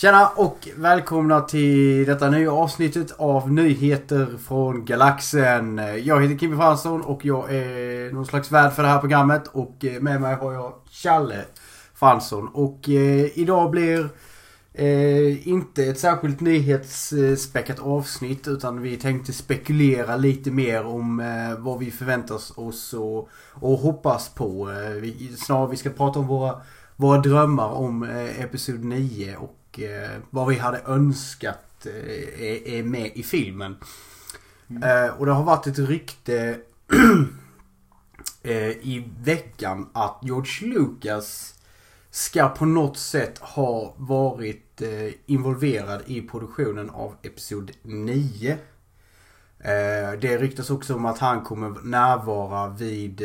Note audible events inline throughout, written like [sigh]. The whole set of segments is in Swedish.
Tjena och välkomna till detta nya avsnittet av Nyheter från Galaxen. Jag heter Kimmy Fransson och jag är någon slags värd för det här programmet och eh, med mig har jag Challe Fransson. Och eh, idag blir eh, inte ett särskilt nyhetsspäckat avsnitt utan vi tänkte spekulera lite mer om eh, vad vi förväntar oss och, och hoppas på. Eh, vi, snarare vi ska prata om våra, våra drömmar om eh, Episod 9 och eh, vad vi hade önskat eh, är, är med i filmen. Eh, och det har varit ett rykte [clears throat] eh, i veckan att George Lucas ska på något sätt ha varit eh, involverad i produktionen av Episod 9. Eh, det ryktas också om att han kommer närvara vid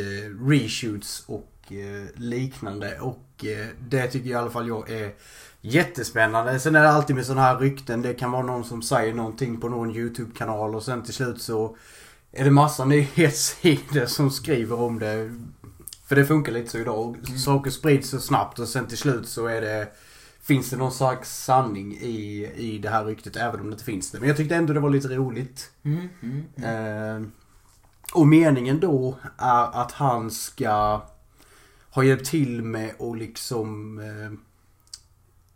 reshoots och eh, liknande. Och eh, det tycker i alla fall jag är jättespännande. Sen är det alltid med sådana här rykten. Det kan vara någon som säger någonting på någon YouTube-kanal och sen till slut så är det massa nyhetssidor [laughs] som skriver om det. För det funkar lite så idag. Saker sprids så snabbt och sen till slut så är det Finns det någon slags sanning i, i det här ryktet även om det inte finns det. Men jag tyckte ändå det var lite roligt. Mm, mm, mm. Eh, och meningen då är att han ska har hjälpt till med att liksom eh,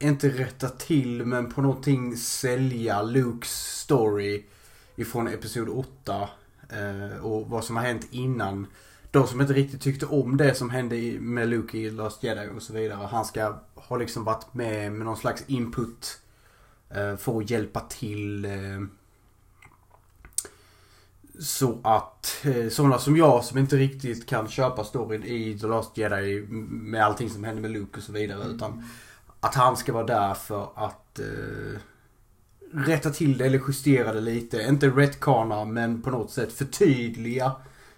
inte rätta till men på någonting sälja Lukes story ifrån Episod 8 eh, och vad som har hänt innan. De som inte riktigt tyckte om det som hände med Luke i Last Jedi och så vidare. Han ska ha liksom varit med med någon slags input eh, för att hjälpa till eh, så att eh, sådana som jag som inte riktigt kan köpa storyn i The Last Jedi med allting som hände med Luke och så vidare. Utan att han ska vara där för att eh, rätta till det eller justera det lite. Inte retcona men på något sätt förtydliga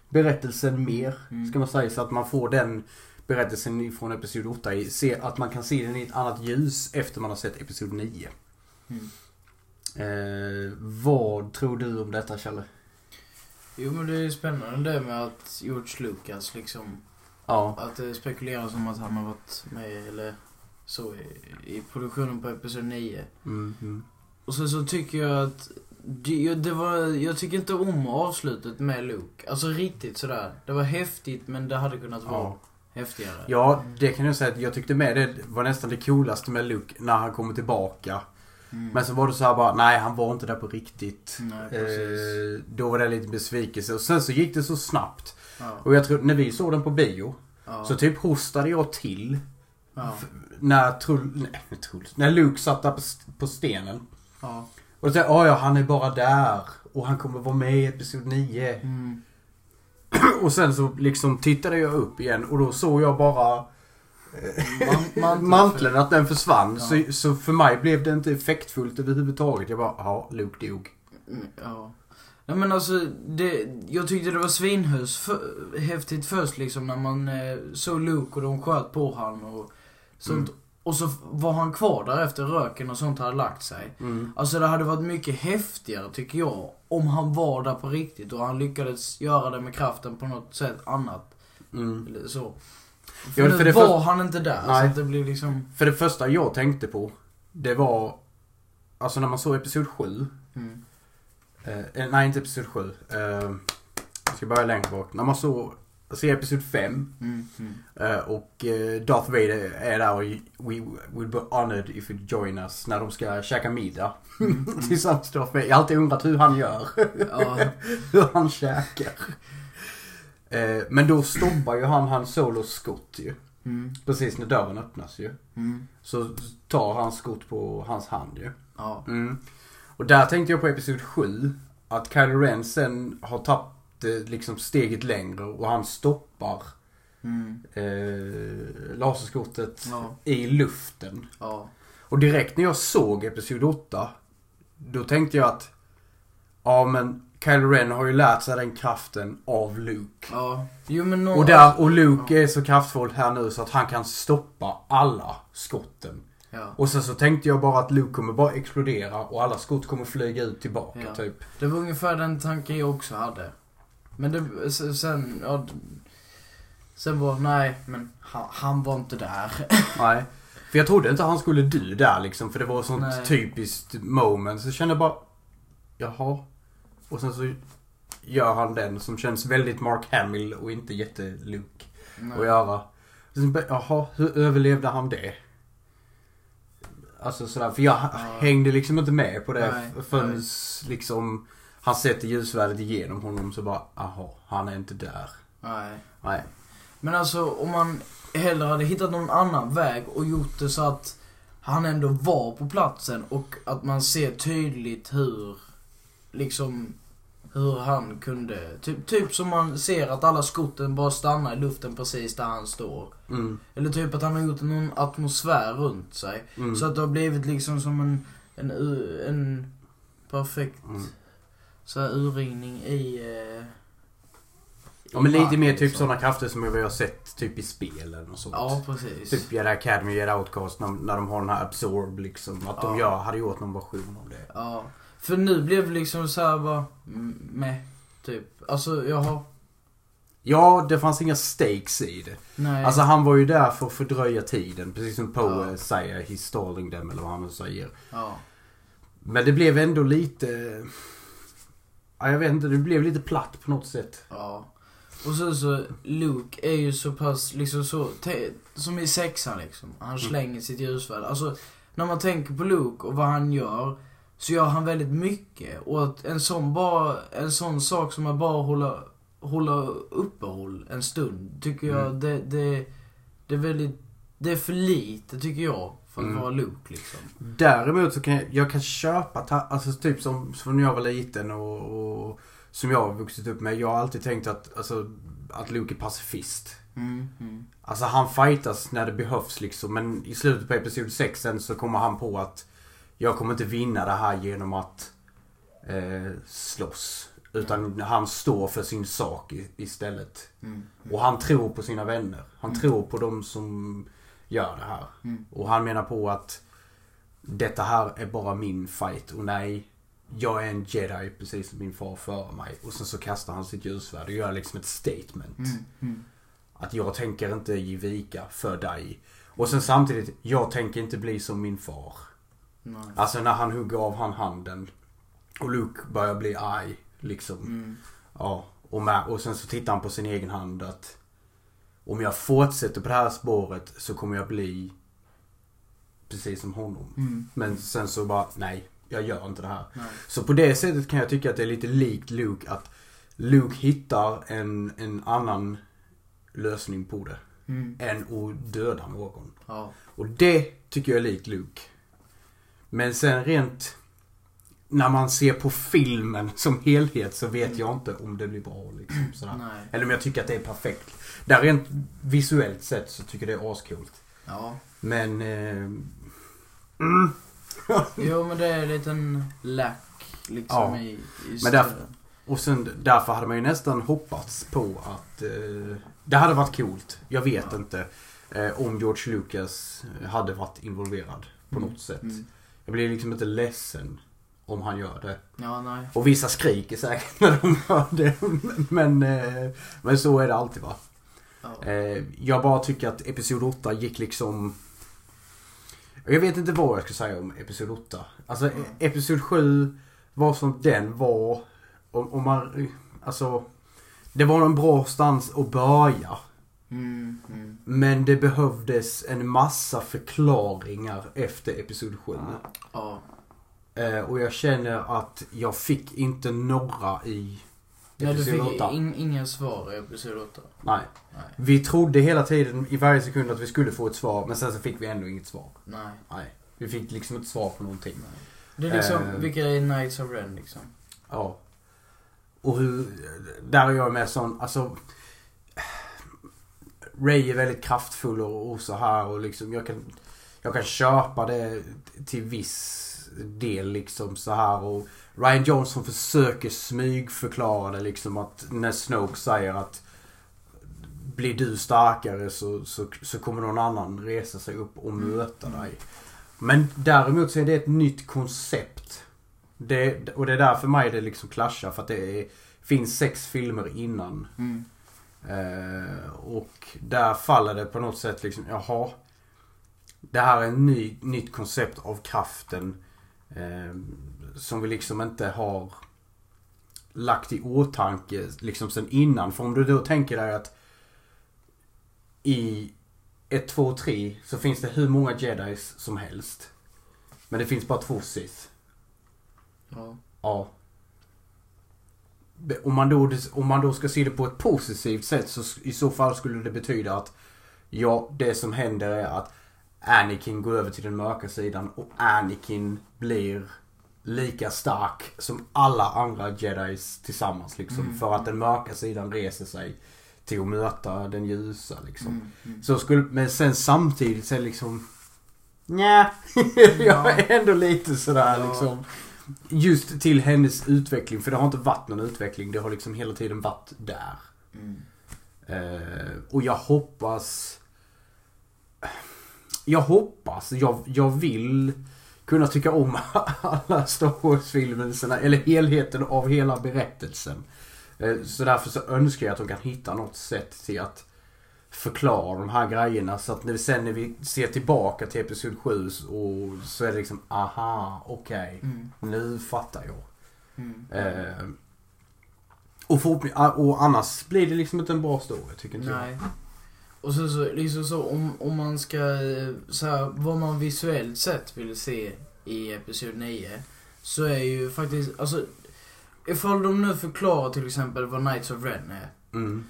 berättelsen mer. Mm. Ska man säga så att man får den berättelsen från Episod 8 i, se, att man kan se den i ett annat ljus efter man har sett Episod 9. Mm. Eh, vad tror du om detta Kjelle? Jo men det är spännande det med att George Lucas liksom, Ja. att det spekuleras om att han har varit med eller så i, i produktionen på Episod 9. Mm, mm. Och sen så tycker jag att det, det var, jag tycker inte om avslutet med Luke. Alltså riktigt sådär. Det var häftigt men det hade kunnat vara Ja. häftigare. ja, det kan jag säga att jag tyckte med det var nästan det coolaste med Luke när han kommer tillbaka. Mm. Men så var det så här bara, nej han var inte där på riktigt. Nej. Eh, då var det lite besvikelse. Och sen så gick det så snabbt. Ja, Och jag tror, när vi såg den på bio, ja, så typ hostade jag till. ja, När Trull, nej, Truls, när Luke satt där på, på stenen. ja. Och då tänkte jag, "Ah, ja han är bara där. Och han kommer vara med i Episod 9. Mm. [clears throat] Och sen så liksom tittade jag upp igen och då såg jag bara Man, man, manteln, att den försvann. Ja. Så, så för mig blev det inte effektfullt överhuvudtaget. Jag bara, ja, Luke dog. Mm, Ja. Nej men alltså, det, jag tyckte det var svinhus för, häftigt först liksom när man eh, såg Luke och de sköt på han och sånt. Mm. Och så var han kvar där efter röken och sånt hade lagt sig. Mm. Alltså det hade varit mycket häftigare tycker jag om han var där på riktigt och han lyckades göra det med kraften på något sätt annat. Mm. Eller så. Ja, För nu för det var först- han inte där Nej. så att det blev liksom... För det första jag tänkte på, det var... Alltså när man såg Episod 7. Mm. Eh, nej, inte Episod 7. Eh, jag ska börja längre bak. När man såg, ser Episod 5. Mm. Mm. Eh, och eh, Darth Vader är där och we would be honored if you join us. När de ska käka middag. Mm. [laughs] Tillsammans med Darth Vader. Jag har alltid undrat hur han gör. Ja. [laughs] hur han käkar. Eh, men då stopper ju han Han Solos skott ju. Mm. Precis när dörren öppnas ju. Mm. Så tar han skott på hans hand ju. Ja. Mm. Och där tänkte jag på Episod 7. Att Kylo Ren sen har tagit eh, liksom steget längre och han stoppar Mm. eh, laserskottet Ja. i luften. Ja. Och direkt när jag såg Episod 8. Då tänkte jag att Ja men Kylo Ren har ju lärt sig den kraften av Luke. Ja. Jo men nå- Och, där, och Luke är så kraftfull här nu så att han kan stoppa alla skotten. Ja. Och sen så tänkte jag bara att Luke kommer bara explodera och alla skott kommer flyga ut tillbaka Ja. typ. Det var ungefär den tanken jag också hade. Men det, sen, ja, Sen var, nej, men han, han var inte där. [laughs] Nej. För jag trodde inte han skulle dö där liksom. För det var sånt Nej. typiskt moment. Så kände jag bara, jaha. Och sen så gör han den som känns väldigt Mark Hamill och inte jätte-Luke att göra. Sen jaha, hur överlevde han det? Alltså sådär, för jag hängde liksom inte med på det Nej, förrän nej. liksom han sätter ljusvärdet igenom honom så bara, jaha, han är inte där. Nej. Nej. Men alltså om man hellre hade hittat någon annan väg och gjort det så att han ändå var på platsen och att man ser tydligt hur, liksom, hur han kunde, typ, typ som man ser att alla skotten bara stannar i luften precis där han står. Mm, Eller typ att han har gjort någon atmosfär runt sig. mm, Så att det har blivit liksom som en, en, en perfekt mm. så här urringning i... Eh, Ja men lite mer typ liksom. sådana krafter som vi har sett typ i spelen och sånt. Ja, precis. Typ Jedi Academy, Jedi Outcast när, när de har den här Absorb liksom. Att de Ja. gör, hade gjort någon version av det. Ja. För nu blev det liksom så här bara, mm, med typ. Alltså, jaha. Ja, det fanns inga stakes i det. Nej. Alltså han var ju där för att fördröja tiden. Precis som Poe Ja. säger, he's stalling them eller vad han nu säger. ja. Men det blev ändå lite... Ja, jag vet inte, det blev lite platt på något sätt. Ja. Och så så, Luke är ju så pass liksom så, som i sexan liksom. Han Mm. slänger sitt ljusvärd. Alltså, när man tänker på Luke och vad han gör. Så gör han väldigt mycket. Och att en sån bara, en sån sak som att bara hålla, hålla uppehåll en stund. Tycker jag, Mm. det, det, det är väldigt, det är för lite tycker jag. För att Mm. vara Luke liksom. Däremot så kan jag, jag kan köpa, ta, alltså typ som, som när jag var liten och, och som jag har vuxit upp med. Jag har alltid tänkt att, alltså, att Luke är pacifist. Mm, mm. Alltså han fightas när det behövs liksom. Men i slutet på Episod 6 sen så kommer han på att jag kommer inte vinna det här genom att eh, slåss. Utan han står för sin sak istället. Mm, Och han tror på sina vänner. Han Mm. tror på de som gör det här. mm. Och han menar på att detta här är bara min fight och nej, jag är en jedi precis som min far före mig. Och sen så kastar han sitt ljusvärd och gör liksom ett statement. Mm, mm. Att jag tänker inte ge vika för dig. Och sen samtidigt, jag tänker inte bli som min far. Nej. Alltså när han hugger av han handen. Och Luke börjar bli arg. Liksom. Mm. Ja. Och, med, och sen så tittar han på sin egen hand att om jag fortsätter på det här spåret så kommer jag bli precis som honom. Mm. Men sen så bara, nej, jag gör inte det här. Nej. Så på det sättet kan jag tycka att det är lite likt Luke. Att Luke hittar en, en annan lösning på det. Mm. Än att döda någon. Ja. Och det tycker jag är likt Luke. Men sen rent när man ser på filmen som helhet så vet jag inte om det blir bra. Liksom, sådär. Nej. Eller om jag tycker att det är perfekt. Där rent visuellt sett så tycker jag det är ascoolt. Ja. Men... Eh, mm. [laughs] Jo men det är en liten lack liksom Ja. i, i Men därför-. Och sen därför hade man ju nästan hoppats på att eh, det hade varit coolt. Jag vet Ja. inte. Eh, om George Lucas hade varit involverad på Mm. något sätt. Mm. Jag blir liksom inte ledsen om han gör det. Ja, nej. Och vissa skriker säkert när de hör det. Men, eh, men så är det alltid va. Ja. Eh, jag bara tycker att Episod 8 gick liksom... Jag vet inte vad jag ska säga om Episod 8. Alltså Mm. Episod 7 var som den var. Om, om man... Alltså... Det var en bra stans att börja. Mm, mm. Men det behövdes en massa förklaringar efter Episod 7. Ja. Eh, och jag känner att jag fick inte några i Nej, du fick 8. in, inga svar i Episod 8. Nej. Nej. Vi trodde hela tiden i varje sekund att vi skulle få ett svar men sen så fick vi ändå inget svar. Nej. Nej. Vi fick liksom inte svar på någonting. Det är liksom, Eh. vilka är Knights of Ren liksom? Ja. Och hur, där är jag med sån, alltså. Ray är väldigt kraftfull och, och så här och liksom jag kan, jag kan köpa det till viss del liksom så här och Ryan Johnson försöker smygförklara det liksom att när Snoke säger att blir du starkare så, så, så kommer någon annan resa sig upp och möta dig. Men däremot så är det ett nytt koncept. Det, och det är därför mig det liksom clashar för att det är, finns sex filmer innan. Mm. Eh, och där faller det på något sätt liksom, jaha. det här är ett ny, nytt koncept av kraften. Eh, som vi liksom inte har lagt i åtanke liksom sen innan. För om du då tänker dig att i 1, 2, 3 så finns det hur många jedis som helst. Men det finns bara två Sith. Ja. Ja. Om man, då, om man då ska se det på ett positivt sätt så i så fall skulle det betyda att ja, det som händer är att Anakin går över till den mörka sidan och Anakin blir lika stark som alla andra jedis tillsammans liksom. Mm. För att den mörka sidan reser sig till att möta den ljusa liksom. Mm, mm. Så skulle, men sen samtidigt så liksom Nja, [laughs] jag är ändå lite sådär Ja. liksom. Just till hennes utveckling, för det har inte varit någon utveckling. Det har liksom hela tiden varit där. Mm. Eh, och jag hoppas... Jag hoppas, jag, jag vill kunna tycka om [laughs] alla Star Wars-filmerna, eller helheten av hela berättelsen. Eh, så därför så önskar jag att de kan hitta något sätt till att förklara de här grejerna så att när vi, sen när vi ser tillbaka till Episod 7 så- och så är det liksom aha, okej, Mm. nu fattar jag. Mm. Eh, och, förhoppning- och annars blir det liksom inte en bra story tycker inte Nej. Och så, så liksom så om, om man ska, eh, så här, vad man visuellt sett vill se i Episod 9. Så är ju faktiskt, alltså. Ifall de nu förklarar till exempel vad Knights of Ren är. jag. Mm.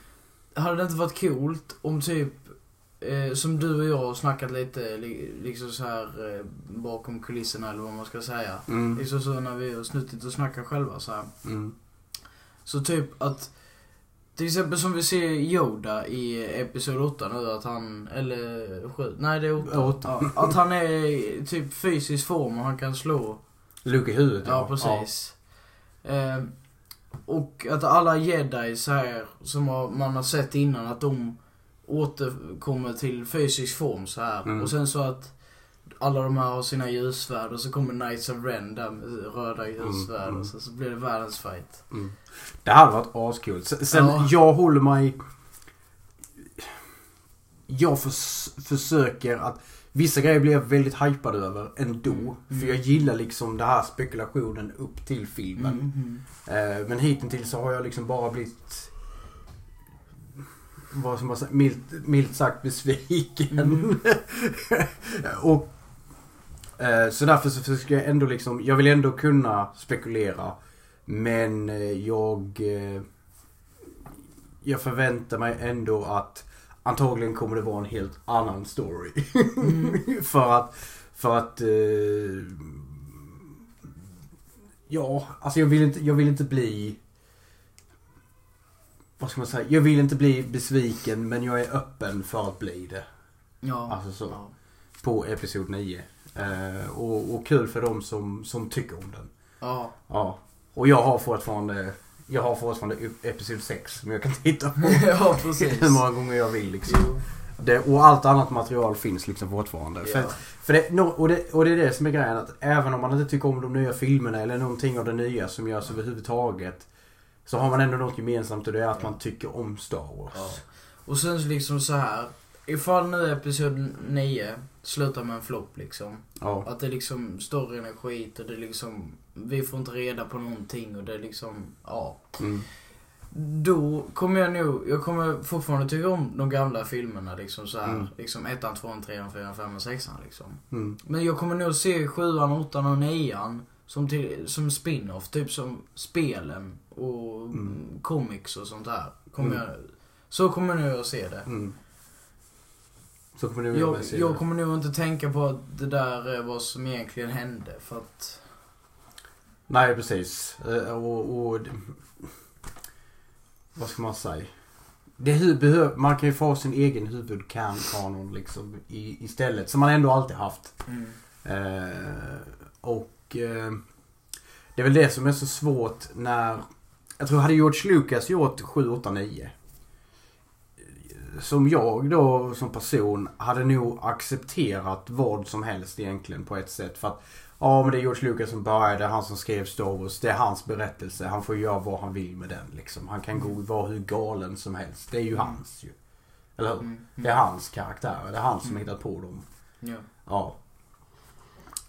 Hade det inte varit coolt om typ, eh, som du och jag har snackat lite, li, liksom så här eh, bakom kulisserna eller vad man ska säga. Mm. Liksom så när vi har snuttit och snackat själva så här. Mm. Så typ att till exempel som vi ser Yoda i Episod 8 nu att han, eller 7, nej det är 8. Åtta. Ja, att han är typ fysisk form och han kan slå. Luke i huvudet Ja, precis. Eh, och att alla jedi så här som man har sett innan att de återkommer till fysisk form så här. Mm. Och sen så att alla de här har sina ljussvärd och så kommer Knights of Ren där med röda ljussvärd mm. och så, så blir det världens fight. Mm. Det hade varit askul. Sen, sen Ja. jag håller mig... Jag förs försöker att... Vissa grejer blir jag väldigt hypad över ändå. Mm. För jag gillar liksom den här spekulationen upp till filmen. Mm, Eh, men hittills så har jag liksom bara blivit... Vad som säger, milt, milt sagt besviken. Mm. [laughs] och eh, Så därför så försöker jag ändå liksom, jag vill ändå kunna spekulera. Men eh, jag... Eh, jag förväntar mig ändå att antagligen kommer det vara en helt annan story. Mm. [laughs] för att, för att... Eh, ja, alltså jag vill inte, jag vill inte bli... Vad ska man säga? Jag vill inte bli besviken men jag är öppen för att bli det. Ja. Alltså så. ja. På Episod 9. Eh, och, och kul för dem som, som tycker om den. Ja. Ja. Och jag har fortfarande... Jag har fortfarande Episod 6 som jag kan titta på. [laughs] ja. Hur många gånger jag vill liksom. Jo. Det, och allt annat material finns liksom fortfarande. För, Ja. för det, no, och, det, och det är det som är grejen att även om man inte tycker om de nya filmerna eller någonting av det nya som görs överhuvudtaget. Så har man ändå något gemensamt och det är att man tycker om Star Wars. Ja. Och sen så liksom så här. Ifall nu Episod 9 slutar med en flopp liksom. Ja. Att det liksom storyn är skit och det liksom, vi får inte reda på någonting och det liksom, ja. Mm. Då kommer jag nog, jag kommer fortfarande tycka om de gamla filmerna liksom så här. Mm. Liksom ettan, tvåan, trean, fyran, femman, sexan liksom. Mm. Men jag kommer nog se sjuan, åttan och nian som, till, som spin-off. Typ som spelen och Mm. comics och sånt där. Kommer Mm. jag, så kommer nog jag se det. Så kommer du Jag, jag kommer nog inte tänka på att det där är vad som egentligen hände för att... Nej precis. Eh, Och, och vad ska man säga? Det hu- behöv, man kan ju få sin egen huvudkanon liksom i, istället. Som man ändå alltid haft. Mm. Eh, och eh, det är väl det som är så svårt när... Jag tror hade George Lucas gjort 7, 8, 9. Som jag då som person hade nog accepterat vad som helst egentligen på ett sätt. För att ja men det är George Lucas som började, han som skrev Star Wars. Det är hans berättelse. Han får göra vad han vill med den liksom. Han kan gå vara hur galen som helst. Det är ju Mm. hans ju. Eller hur? Mm. Det är hans karaktär. Det är han som Mm. hittat på dem. Ja. Ja.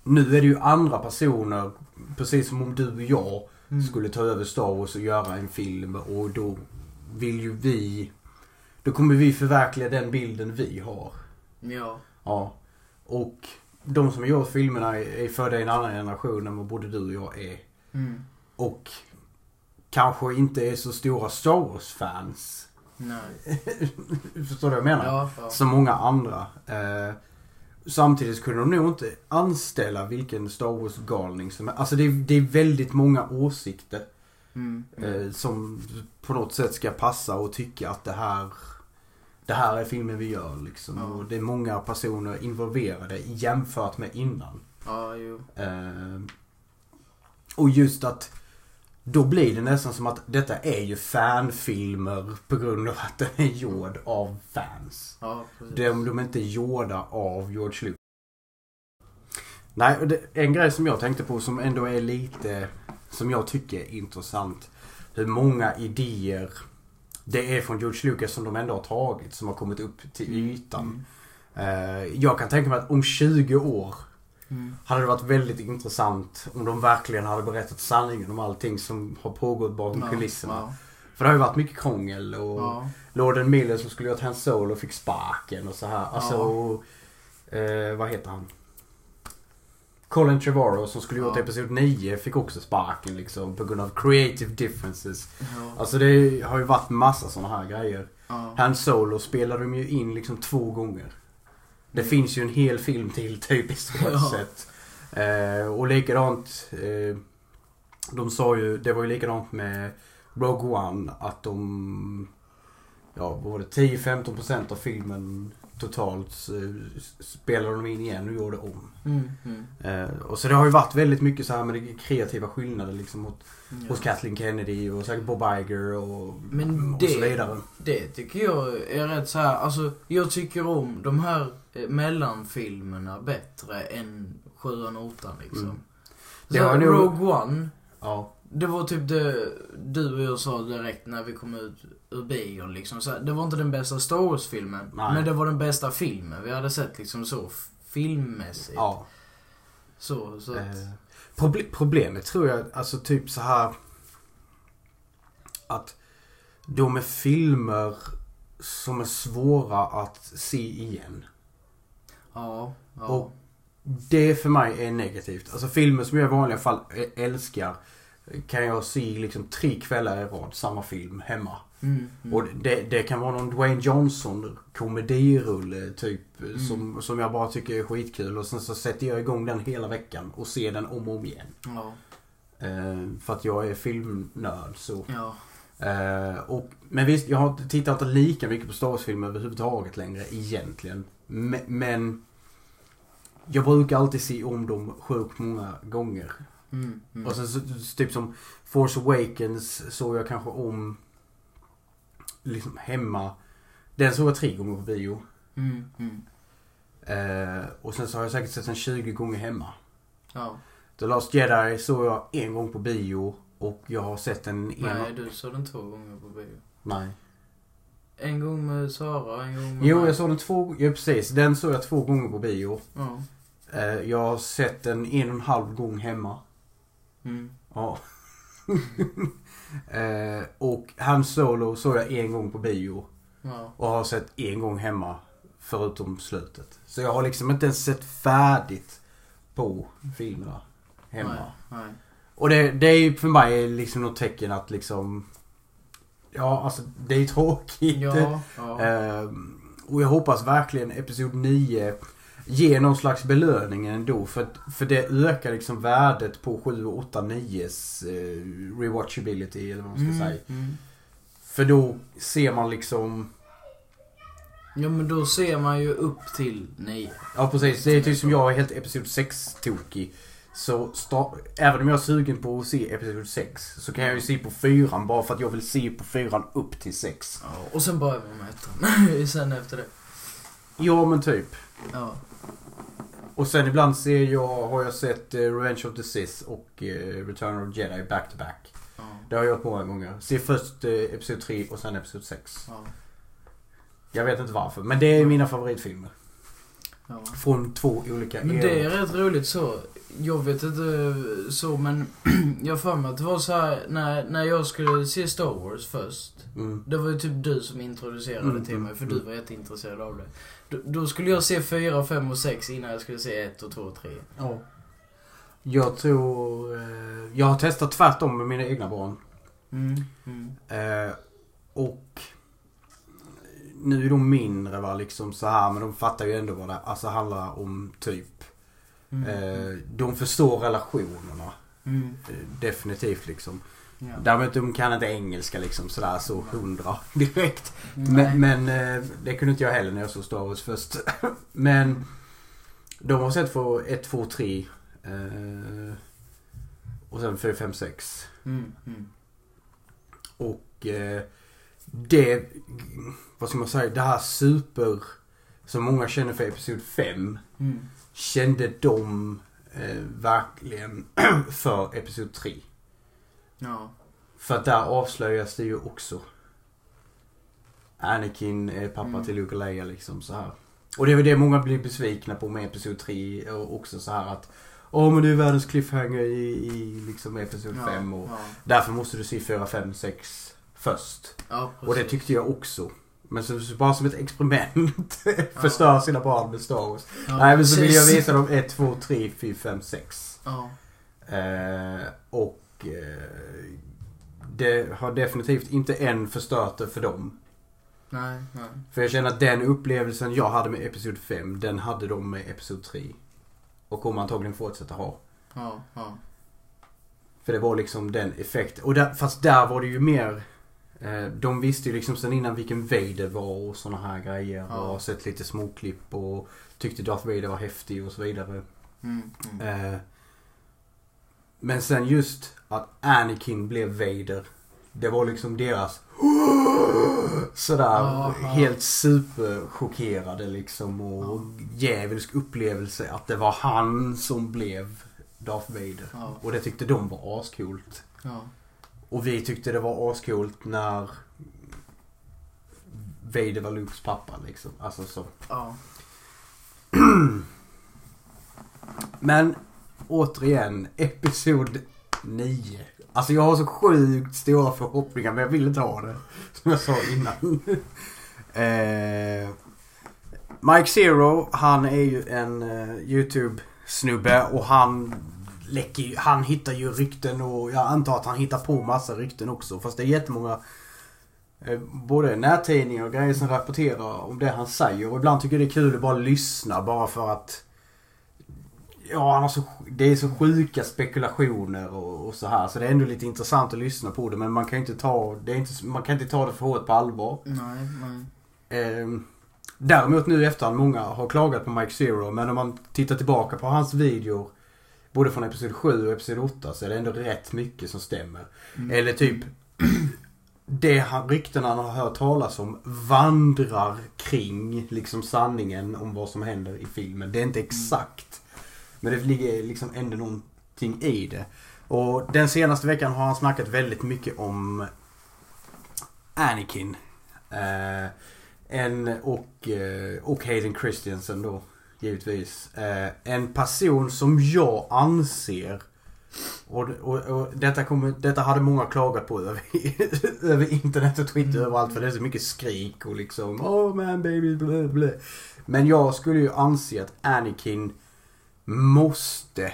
Nu är det ju andra personer, precis som om du och jag Mm. skulle ta över Star Wars och göra en film och då vill ju vi... Då kommer vi förverkliga den bilden vi har. Ja. Ja. Och de som har gjort filmerna är födda i en annan generation än vad både du och jag är. Mm. Och kanske inte är så stora Star Wars-fans. Nej. [laughs] Förstår du vad jag menar? Ja, ja. Som många andra. Eh, samtidigt kunde de nog inte anställa vilken Star Wars-galning som är. Alltså det är, det är väldigt många åsikter. Mm. Mm. Eh, som på något sätt ska passa och tycka att det här det här är filmen vi gör liksom. Ja. Och det är många personer involverade jämfört med innan. Ja. Eh, och just att då blir det nästan som att detta är ju fanfilmer på grund av att den är gjord av fans. Ja. De, de är inte gjorda av George Lucas. Nej, det, en grej som jag tänkte på som ändå är lite, som jag tycker är intressant. Hur många idéer det är från George Lucas som de ändå har tagit, som har kommit upp till ytan. Eh, jag kan tänka mig att om 20 år Mm. hade det varit väldigt intressant om de verkligen hade berättat sanningen om allting som har pågått bakom Ja, kulisserna. Ja. För det har ju varit mycket krångel och Ja. Lorden Miller som skulle gjort Hans Solo fick sparken och så här. Alltså, och, eh, vad heter han? Colin Trevorrow som skulle gjort Ja. Episod 9 fick också sparken liksom på grund av creative differences. Ja. Alltså det har ju varit massa sådana här grejer. Ja. Han Solo spelade de ju in liksom två gånger. Det finns ju en hel film till typ i stort Ja. sett. Eh, och likadant. Eh, de sa ju, det var ju likadant med Rogue One att de... Ja, vad var det? 10-15% av filmen totalt eh, spelade de in igen och gjorde om. Mm. Mm. Eh, och så det har ju varit väldigt mycket så här med kreativa skillnader liksom hos, Ja. hos Kathleen Kennedy och säkert Bob Iger och, Men och det- så vidare. Det tycker jag är rätt så här. Alltså, jag tycker om de här eh, mellanfilmerna bättre än 7 och 8 liksom. Mm. Så Det har nog- Rogue One, Ja. det var typ det du och jag sa direkt när vi kom ut ur bion liksom. Så det var inte den bästa Star Wars-filmen. Men det var den bästa filmen vi hade sett liksom så filmmässigt. ja. Så, så att, Eh, proble- problemet tror jag, alltså typ så här att de är filmer som är svåra att se igen. ja. ja. Och det för mig är negativt. Alltså filmer som jag i vanliga fall älskar kan jag se liksom tre kvällar i rad, samma film, hemma. Mm, mm. Och det, det kan vara någon Dwayne Johnson komedirulle typ Mm. som, som jag bara tycker är skitkul och sen så sätter jag igång den hela veckan och ser den om och om igen. Ja. Eh, för att jag är filmnörd så. Ja. Eh, och, men visst, jag har tittar inte lika mycket på Star Wars-filmer överhuvudtaget längre egentligen. Men, men jag brukar alltid se om dem sjukt många gånger. Mm, mm. Och sen så, typ som Force Awakens såg jag kanske om liksom hemma. Den såg jag tre gånger på bio. Mm, mm. Eh, och sen så har jag säkert sett den 20 gånger hemma. Ja. The Last Jedi såg jag en gång på bio. Och jag har sett den en... Nej, du såg den två gånger på bio. Nej. En gång med Sara, en gång med Jo, mig. jag såg den två... Ja, precis. Den såg jag två gånger på bio. Ja. Eh, jag har sett den en och en halv gång hemma. Mm. Ja. [laughs] eh, och Han Solo såg jag en gång på bio. Ja. Och har sett en gång hemma. Förutom slutet. Så jag har liksom inte ens sett färdigt på filmerna hemma. Nej, nej. Och det, det är ju för mig liksom något tecken att liksom... Ja, alltså det är tråkigt. Ja, ja. [laughs] Ehm, och jag hoppas verkligen Episod 9 ger någon slags belöning ändå. För, för det ökar liksom värdet på 7, 8, 9s eh, rewatchability eller vad man ska Mm, säga. mm. För då ser man liksom... Ja men då ser man ju upp till nio. Ja precis, det är typ som jag är helt Episod 6-tokig. Så även om jag är sugen på att se Episod 6 så kan jag ju se på 4 bara för att jag vill se på 4 upp till 6. Ja, och sen börjar man med ettan. [laughs] sen efter det. Ja men typ. Ja. Och sen ibland ser jag, har jag sett eh, Revenge of the Sith och eh, Return of the Jedi back to back. Ja. Det har jag gjort många gånger. Ser först eh, Episod 3 och sen Episod 6. Ja. Jag vet inte varför, men det är mina favoritfilmer. Ja. Från två olika Men det är rätt roligt så. Jag vet inte så men [clears throat] jag har för mig att det var så här när, när jag skulle se Star Wars först. Mm. Det var ju typ du som introducerade Mm, till mig för mm. du var jätteintresserad av det. Då, då skulle jag se 4, 5 och 6 innan jag skulle se 1 och 2 och 3. Ja. Jag tror... Eh, jag har testat tvärtom med mina egna barn. Mm. Mm. Eh, och nu är de mindre va, liksom så här men de fattar ju ändå vad det alltså, handlar om typ. Mm. Eh, de förstår relationerna. Mm. Eh, definitivt liksom. Ja. Däremot de kan inte engelska liksom sådär så hundra [laughs] direkt. Nej. Men, men eh, det kunde inte jag heller när jag såg Star Wars först. [laughs] men de har sett för 1, 2, 3. Eh, och sen 4, 5, 6. Mm. Mm. Och eh, det, vad ska man säga, det här super som många känner för Episod 5 Mm. kände de eh, verkligen [clears throat] för Episod 3. Ja. För att där avslöjas det ju också. Anakin är pappa Mm. till Luke och Leia liksom så här. Och det är väl det många blir besvikna på med Episod 3 och också så här att Åh men det är världens cliffhanger i, i liksom Episod Ja. 5 och Ja. därför måste du se 4, 5, 6 först. Ja, Och det tyckte jag också. Men så, så bara som ett experiment [laughs] förstör sina barn med Star Wars. Ja, Nej men så vill jag visa dem 1, 2, 3, 4, 5, 6. Ja. Eh, och eh, det har definitivt inte än förstört det för dem. Nej, nej. För jag känner att den upplevelsen jag hade med Episod 5, den hade de med Episod 3. Och kommer antagligen fortsätta ha. Ja, ja. För det var liksom den effekten. Och där, fast där var det ju mer... Eh, de visste ju liksom sen innan vilken Vader var och såna här grejer. Ja. Och sett lite småklipp och tyckte Darth Vader var häftig och så vidare. Mm. Mm. Eh, men sen just att Anakin blev Vader. Det var liksom deras [gasps] sådär Aha. helt superchockerade liksom och djävulsk upplevelse att det var han som blev Darth Vader. Ja. Och det tyckte de var ascoolt. Och vi tyckte det var ascoolt när Vader var Lukes pappa liksom. Alltså så. Ja. [clears throat] Men återigen, Episod 9. Alltså jag har så sjukt stora förhoppningar men jag vill inte ha det. [laughs] Som jag sa innan. [laughs] eh, Mike Zero, han är ju en eh, YouTube-snubbe och han läcker ju, han hittar ju rykten och jag antar att han hittar på massa rykten också. Fast det är jättemånga eh, både nättidningar och grejer som rapporterar om det han säger. Och ibland tycker jag det är kul att bara lyssna bara för att Ja, han har så, det är så sjuka spekulationer och, och så här. Så det är ändå lite intressant att lyssna på det. Men man kan inte ta det, är inte, man kan inte ta det för hårt på allvar. Nej, nej. Ehm, däremot nu i efterhand, många har klagat på Mike Zero. Men om man tittar tillbaka på hans videor. Både från Episod 7 och Episod 8 så är det ändå rätt mycket som stämmer. Mm. Eller typ [clears throat] det han, ryktena han har hört talas om vandrar kring liksom sanningen om vad som händer i filmen. Det är inte exakt. Men det ligger liksom ändå någonting i det. Och den senaste veckan har han snackat väldigt mycket om Anakin. Eh, en och, eh, och Hayden Christensen då, givetvis. Eh, en person som jag anser och, och, och detta, kommer, detta hade många klagat på över, [laughs] över internet och Twitter Mm. överallt för det är så mycket skrik och liksom Oh man baby blä, blä. Men jag skulle ju anse att Anakin måste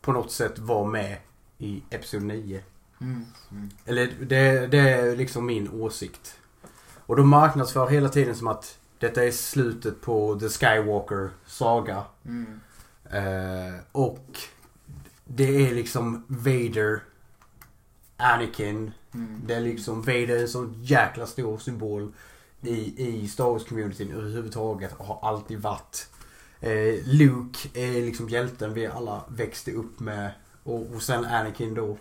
på något sätt vara med i Episod 9. Mm. Mm. Eller det, det är liksom min åsikt. Och de marknadsför hela tiden som att detta är slutet på The Skywalker saga. Mm. Eh, och det är liksom Vader, Anakin. Mm. Det är liksom Vader är en så jäkla stor symbol i, i Star Wars-communityn överhuvudtaget och har alltid varit. Eh, Luke är liksom hjälten vi alla växte upp med. Och, och sen Anakin då.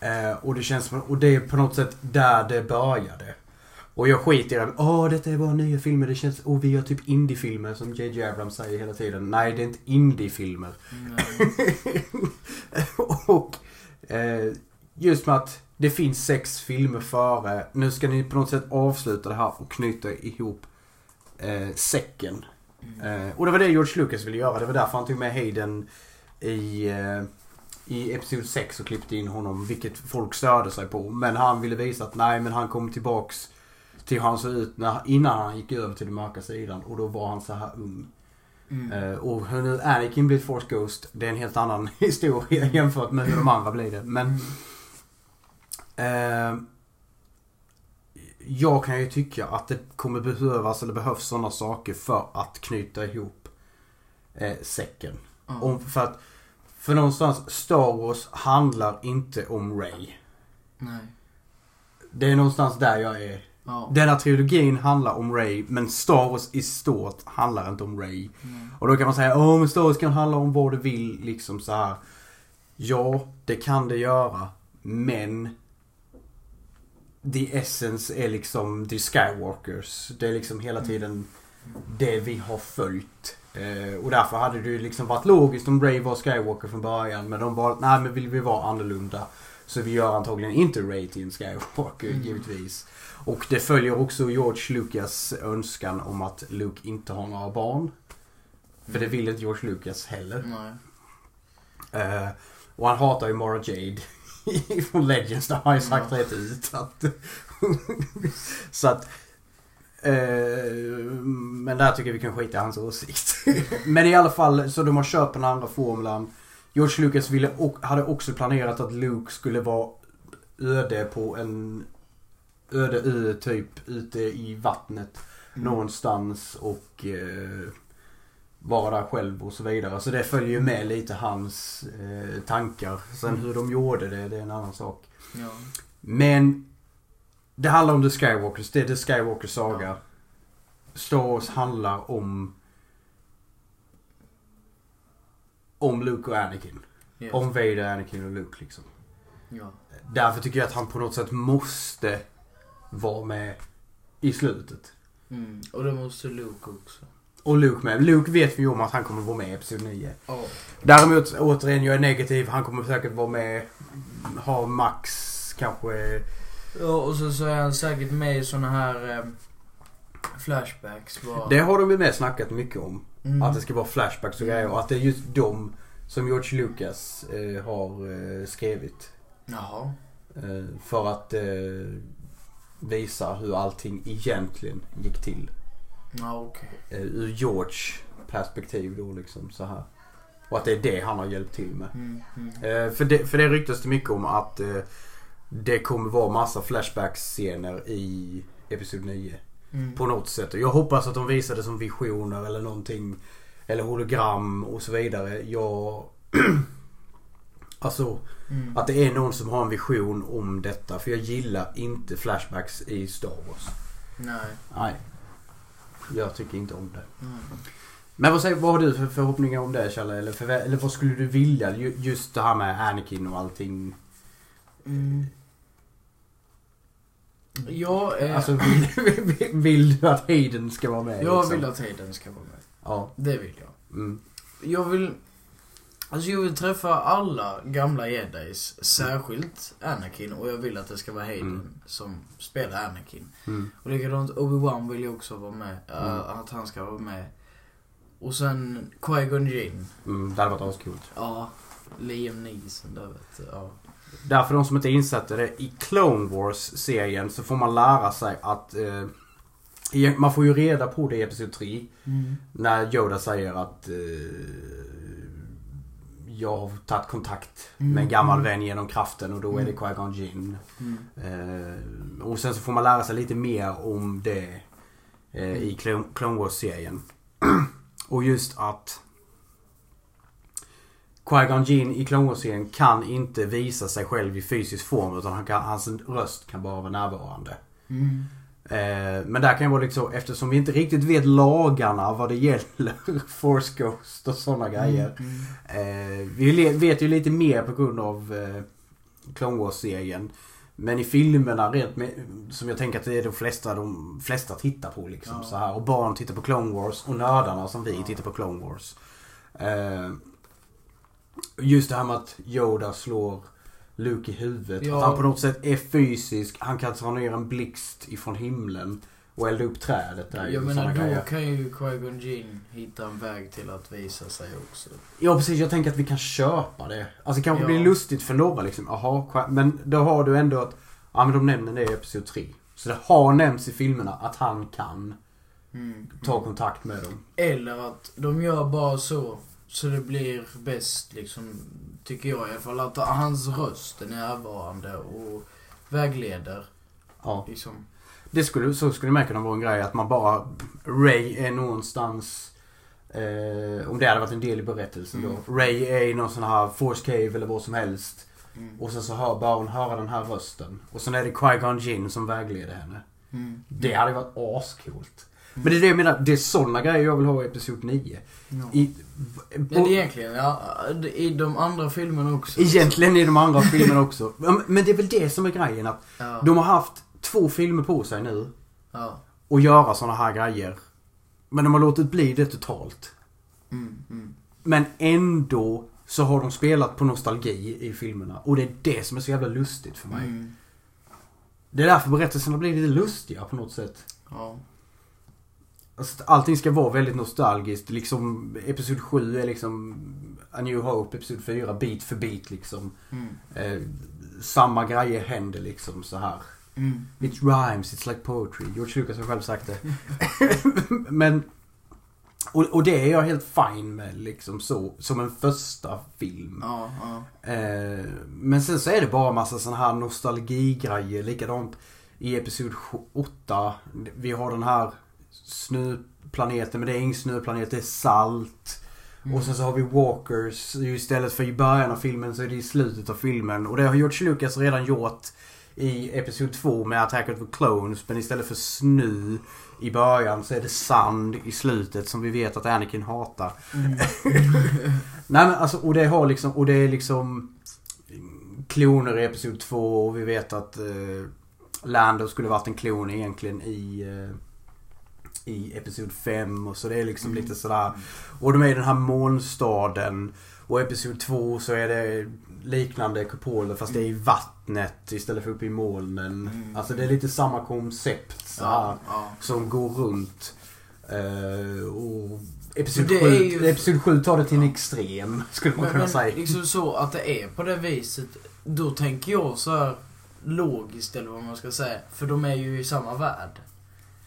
Eh, och det känns som, och det är på något sätt där det började. Och jag skiter i det. Åh, detta är bara nya filmer. Det känns, och vi gör typ indiefilmer som JJ Abrams säger hela tiden. Nej, det är inte indiefilmer. [laughs] Och eh, just med att det finns sex filmer före. Nu ska ni på något sätt avsluta det här och knyta ihop eh, säcken. Mm. Eh, och det var det George Lucas ville göra. Det var därför han tog med Hayden i, eh, i Episod 6 och klippte in honom. Vilket folk störde sig på. Men han ville visa att nej men han kom tillbaks till hur han såg ut när, innan han gick över till den mörka sidan. Och då var han så här ung. Mm. Eh, och hur nu Anakin blir Force Ghost, det är en helt annan [laughs] historia jämfört med hur de andra blir det. Men Mm. eh, jag kan ju tycka att det kommer behövas, eller behövs sådana saker för att knyta ihop eh, säcken. Ja. Om, för att, för någonstans, Star Wars handlar inte om Ray. Nej. Det är någonstans där jag är. Ja. Denna trilogin handlar om Ray, men Star Wars i stort handlar inte om Ray. Mm. Och då kan man säga, åh men Star Wars kan handla om vad du vill, liksom så här. Ja, det kan det göra. Men the essence är liksom the Skywalkers. Det är liksom hela tiden det vi har följt. Eh, och därför hade det ju liksom varit logiskt om Ray var Skywalker från början. Men de var nej men vill vi vara annorlunda. Så vi gör antagligen inte Ray till en Skywalker Mm. givetvis. Och det följer också George Lucas önskan om att Luke inte har några barn. För det vill inte George Lucas heller. Eh, och han hatar ju Mara Jade [laughs] från Legends. Det har ju sagt Ja. rätt ut. Att [laughs] så att... Eh, men där tycker jag vi kan skita i hans åsikt. [laughs] men i alla fall, så de har köpt den andra formulan. George Lucas ville, hade också planerat att Luke skulle vara öde på en öde ö typ ute i vattnet Mm. någonstans och eh, vara där själv och så vidare. Så det följer ju med lite hans eh, tankar. Sen Mm. hur de gjorde det, det är en annan sak. Ja. Men det handlar om The Skywalkers. Det är The Skywalker saga. Ja. Star Wars handlar om om Luke och Anakin. Ja. Om Vader, Anakin och Luke liksom. Ja. Därför tycker jag att han på något sätt måste vara med i slutet. Mm. Och det måste Luke också. Och Luke med. Luke vet vi ju om att han kommer vara med i Episod 9. Ja. Däremot återigen, jag är negativ. Han kommer säkert vara med, ha max kanske... Ja, och så, så är han säkert med i såna här eh, flashbacks bara. Det har de ju med snackat mycket om. Mm. Att det ska vara flashbacks och grejer. Och att det är just de som George Lucas eh, har eh, skrivit. Jaha. Eh, för att visa hur allting egentligen gick till. Ja, okej. Eh, ur George perspektiv då liksom så här. Och att det är det han har hjälpt till med. Mm. Mm. Eh, för, det, för det ryktas det mycket om att eh, det kommer vara massa flashback-scener i Episod 9. Mm. På något sätt. Och jag hoppas att de visar det som visioner eller någonting. Eller hologram och så vidare. Jag... [clears throat] alltså Mm. att det är någon som har en vision om detta. För jag gillar inte flashbacks i Star Wars. Nej. Nej. Jag tycker inte om det. Mm. Men vad, säger, vad har du för förhoppningar om det Challe? Eller, för, eller vad skulle du vilja? Ju- Just det här med Anakin och allting. Mm. Jag är... Alltså vill, [laughs] vill du att Hayden ska vara med? jag liksom? vill att Hayden ska vara med. Ja. Det vill jag. Mm. Jag vill... Alltså jag vill träffa alla gamla jedis, särskilt Anakin och jag vill att det ska vara Hayden Mm. som spelar Anakin. Mm. Och likadant Obi-Wan vill jag också vara med, äh, Mm. att han ska vara med. Och sen Qui-Gon Jinn. Mm. Det hade varit ascoolt. Ja, Liam Neeson där vet du. Ja. Därför de som inte är insatta det. I Clone Wars-serien så får man lära sig att... Eh, man får ju reda på det i Episod 3. Mm. När Yoda säger att eh, jag har tagit kontakt Mm, med en gammal mm. vän genom kraften och då är det Mm. Qui-Gon Jinn. Mm. Eh, och sen så får man lära sig lite mer om det eh, i Clone, Clone Wars-serien. [clears throat] och just att Qui-Gon Jinn i Clone Wars-serien kan inte visa sig själv i fysisk form utan han kan, hans röst kan bara vara närvarande. Mm. Eh, men där kan ju vara liksom, eftersom vi inte riktigt vet lagarna vad det gäller [laughs] Force Ghost och sådana grejer. Mm. Eh, vi vet ju lite mer på grund av eh, Clone Wars-serien. Men i filmerna rent med, som jag tänker att det är de flesta, de flesta tittar på liksom Ja. så här. Och barn tittar på Clone Wars och nördarna som vi Ja. tittar på Clone Wars. Just det här med att Yoda slår Luke i huvudet. Ja. Att han på något sätt är fysisk. Han kan ta ner en blixt ifrån himlen. Och elda upp trädet där. Jag menar, då grejer. kan ju Qui-Gon Jinn hitta en väg till att visa sig också. Ja precis, jag tänker att vi kan köpa det. Alltså det kanske Ja. blir lustigt för några liksom. Qui- men då har du ändå att, ja men de nämner det i Episod 3. Så det har nämnts i filmerna att han kan Mm. ta kontakt med dem. Eller att de gör bara så, så det blir bäst liksom, tycker jag i alla fall. Att hans röst är närvarande och vägleder. Ja. Liksom. Det skulle, så skulle med kunna vara en grej att man bara, Ray är någonstans, eh, om det hade varit en del i berättelsen då. Ray är i någon sån här Force Cave eller vad som helst. Mm. Och sen så hör, bara hon höra den här rösten. Och sen är det Qui-Gon Jinn som vägleder henne. Mm. Det hade varit ascoolt. Men det är det jag menar, det är såna grejer jag vill ha i Episod 9. Ja. I, på, är egentligen, ja, i de andra filmerna också. egentligen i de andra filmerna också. Ja, Men det är väl det som är grejen att Ja. de har haft två filmer på sig nu ja. och göra såna här grejer. Men de har låtit bli det totalt. Mm, mm. Men ändå så har de spelat på nostalgi i filmerna. Och det är det som är så jävla lustigt för mig. Mm. Det är därför berättelserna blir lite lustiga på något sätt. Ja. Alltså, allting ska vara väldigt nostalgiskt. Liksom Episod 7 är liksom A New Hope, Episod 4 bit för bit liksom. Mm. Eh, samma grejer händer liksom så här. Mm. It rhymes, it's like poetry. George Lucas har själv sagt det. [laughs] Men... Och, och det är jag helt fine med liksom så. Som en första film. Ja, ja. Eh, men sen så är det bara massa såna här nostalgigrejer. Likadant i Episod 8. Vi har den här snöplaneten, men det är ingen snöplanet, det är salt. Mm. Och sen så har vi Walkers. Istället för i början av filmen så är det i slutet av filmen. Och det har George Lucas redan gjort i Episod 2 med Attack of the Clones. Men istället för snö i början så är det sand i slutet som vi vet att Anakin hatar. Mm. [laughs] Nej men alltså, och det har liksom, och det är liksom kloner i Episod 2 och vi vet att eh, Lando skulle varit en klon egentligen i eh, i Episod 5 och så det är liksom Mm. lite sådär. Och de är i den här månstaden. Och Episod 2 så är det liknande kupoler fast det är i vattnet istället för uppe i molnen. Mm. Alltså det är lite samma koncept så Ja, ja. som går runt. Eh, och Episod Men det 7, är ju- episod 7 tar det till en extrem skulle man Men, kunna men säga. liksom så att det är på det viset, då tänker jag så här logiskt eller vad man ska säga. För de är ju i samma värld.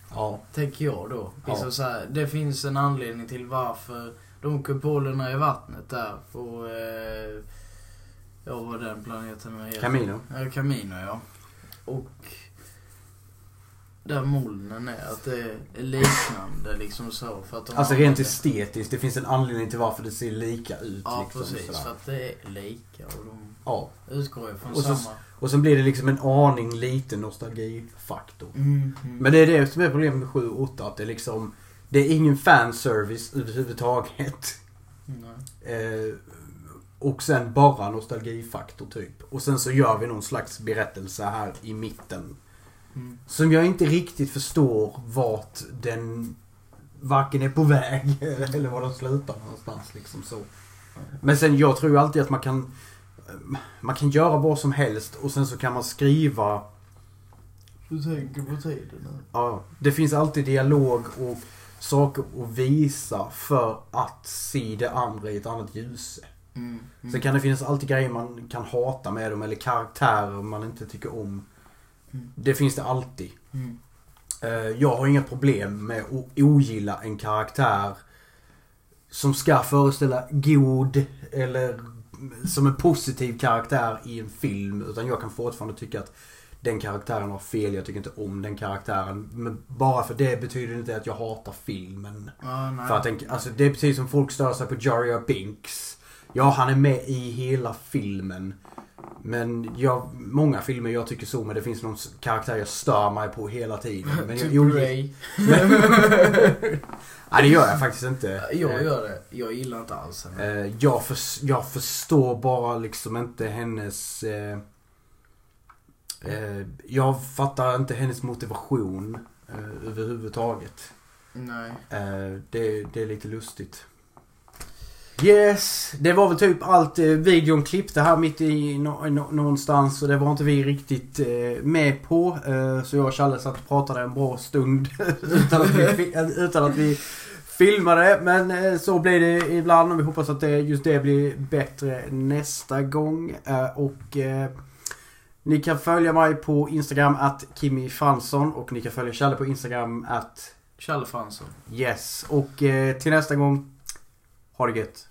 Ja. Tänker jag då. Ja. Så här, det finns en anledning till varför de kupolerna i vattnet där på... Eh, ja, vad den planeten heter. Camino. Ja, Camino ja. Och... Där molnen är, att det är liknande liksom så. För att de Alltså rent estetiskt, det finns en anledning till varför det ser lika ut. Ja, liksom, precis. sådär. För att det är lika och de Ja. utgår ju från Och så- samma... Och sen blir det liksom en aning liten nostalgifaktor. Mm, mm. Men det är det som är problemet med 7 och 8. Att det är liksom... Det är ingen fanservice överhuvudtaget. Nej. Eh, och sen bara nostalgifaktor typ. Och sen så gör vi någon slags berättelse här i mitten. Mm. Som jag inte riktigt förstår vart den varken är på väg [laughs] eller var den slutar någonstans liksom så. Men sen jag tror ju alltid att man kan man kan göra vad som helst och sen så kan man skriva Du tänker på tiden? Ja, det finns alltid dialog och saker att visa för att se det andra i ett annat ljus. Mm. Mm. Sen kan det finnas alltid grejer man kan hata med dem eller karaktärer man inte tycker om. Mm. Det finns det alltid. Mm. Eh, Jag har inga problem med att ogilla en karaktär som ska föreställa god eller som en positiv karaktär i en film. Utan jag kan fortfarande tycka att den karaktären har fel. Jag tycker inte om den karaktären. Men bara för det betyder inte att jag hatar filmen. Nej. För att den, alltså det är precis som folk stör sig på Jar Jar Binks. Ja, han är med i hela filmen. Men jag, många filmer jag tycker så, men det finns någon karaktär jag stör mig på hela tiden. [laughs] Men typ jag, Ray. [laughs] Nej, det gör jag faktiskt inte. Jag gör det. Jag gillar inte alls henne. Eh, jag, förs- jag förstår bara liksom inte hennes... Eh, eh, jag fattar inte hennes motivation eh, överhuvudtaget. Nej. Eh, det, det är lite lustigt. Yes, det var väl typ allt eh, videon klippte här mitt i nå- nå- någonstans och det var inte vi riktigt eh, med på. Eh, så jag och Challe satt och pratade en bra stund [laughs] utan, att vi, utan att vi filmade. Men eh, så blir det ibland och vi hoppas att det, just det blir bättre nästa gång. Och ni kan följa mig på Instagram att Kimi Fransson och ni kan följa Challe på Instagram att Challe Fransson. Yes. Och till nästa gång, ha det gött.